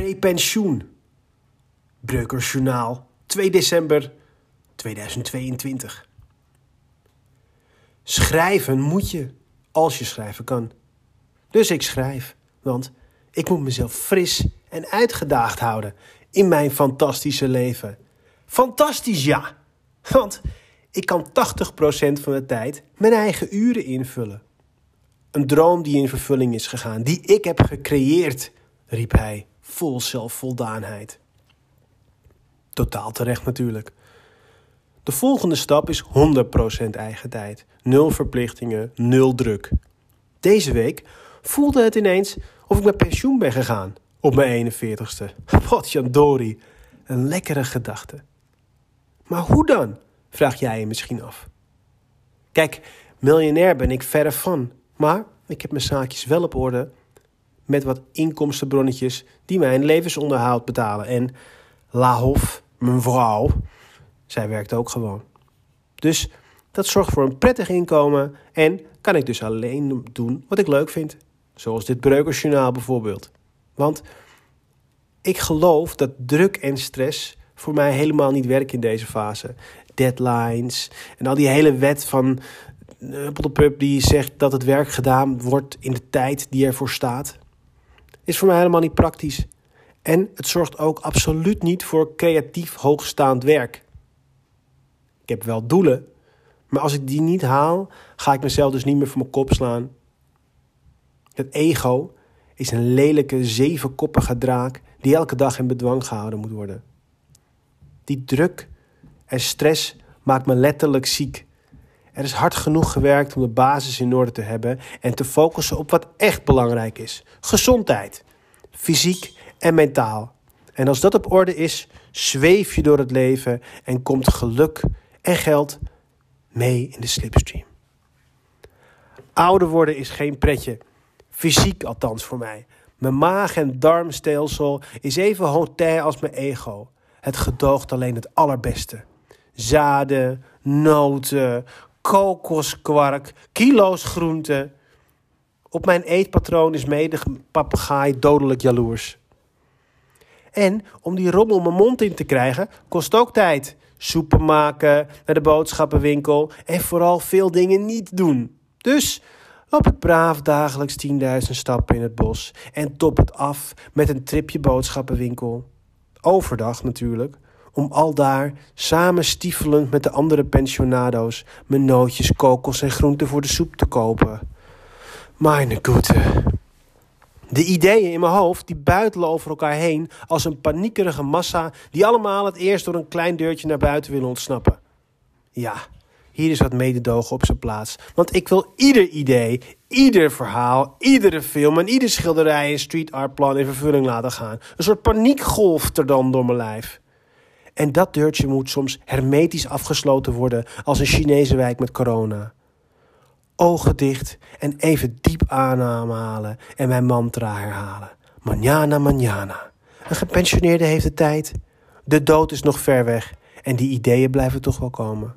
Prepensioen. Breukersjournaal, 2 december 2022. Schrijven moet je, als je schrijven kan. Dus ik schrijf, want ik moet mezelf fris en uitgedaagd houden in mijn fantastische leven. Fantastisch ja, want ik kan 80% van de tijd mijn eigen uren invullen. Een droom die in vervulling is gegaan, die ik heb gecreëerd, riep hij, vol zelfvoldaanheid. Totaal terecht natuurlijk. De volgende stap is 100% eigen tijd. Nul verplichtingen, nul druk. Deze week voelde het ineens of ik met pensioen ben gegaan op mijn 41ste. Wat jandori, een lekkere gedachte. Maar hoe dan? Vraag jij je misschien af. Kijk, miljonair ben ik verre van, maar ik heb mijn zaakjes wel op orde met wat inkomstenbronnetjes die mijn levensonderhoud betalen. En La Hof, mijn vrouw, zij werkt ook gewoon. Dus dat zorgt voor een prettig inkomen en kan ik dus alleen doen wat ik leuk vind. Zoals dit Breukersjournaal bijvoorbeeld. Want ik geloof dat druk en stress voor mij helemaal niet werken in deze fase. Deadlines en al die hele wet van Pup die zegt dat het werk gedaan wordt in de tijd die ervoor staat. Is voor mij helemaal niet praktisch. En het zorgt ook absoluut niet voor creatief hoogstaand werk. Ik heb wel doelen, maar als ik die niet haal, ga ik mezelf dus niet meer voor mijn kop slaan. Het ego is een lelijke zevenkoppige draak die elke dag in bedwang gehouden moet worden. Die druk en stress maakt me letterlijk ziek. Er is hard genoeg gewerkt om de basis in orde te hebben en te focussen op wat echt belangrijk is: gezondheid, fysiek en mentaal. En als dat op orde is, zweef je door het leven en komt geluk en geld mee in de slipstream. Ouder worden is geen pretje, fysiek althans voor mij. Mijn maag- en darmstelsel is even hotel als mijn ego. Het gedoogt alleen het allerbeste. Zaden, noten, kokoskwark, kilo's groenten. Op mijn eetpatroon is mede papegaai dodelijk jaloers. En om die rommel mijn mond in te krijgen, kost ook tijd. Soepen maken, naar de boodschappenwinkel en vooral veel dingen niet doen. Dus loop ik braaf dagelijks 10.000 stappen in het bos en top het af met een tripje boodschappenwinkel. Overdag natuurlijk, om al daar, samen stiefelend met de andere pensionado's, mijn nootjes, kokos en groenten voor de soep te kopen. Meine Güte. De ideeën in mijn hoofd die buitelen over elkaar heen als een paniekerige massa die allemaal het eerst door een klein deurtje naar buiten willen ontsnappen. Ja, hier is wat mededogen op zijn plaats. Want ik wil ieder idee, ieder verhaal, iedere film en ieder schilderij en street art plan in vervulling laten gaan. Een soort paniekgolf er dan door mijn lijf. En dat deurtje moet soms hermetisch afgesloten worden als een Chinese wijk met corona. Ogen dicht en even diep ademhalen en mijn mantra herhalen. Manjana, manjana. Een gepensioneerde heeft de tijd. De dood is nog ver weg en die ideeën blijven toch wel komen.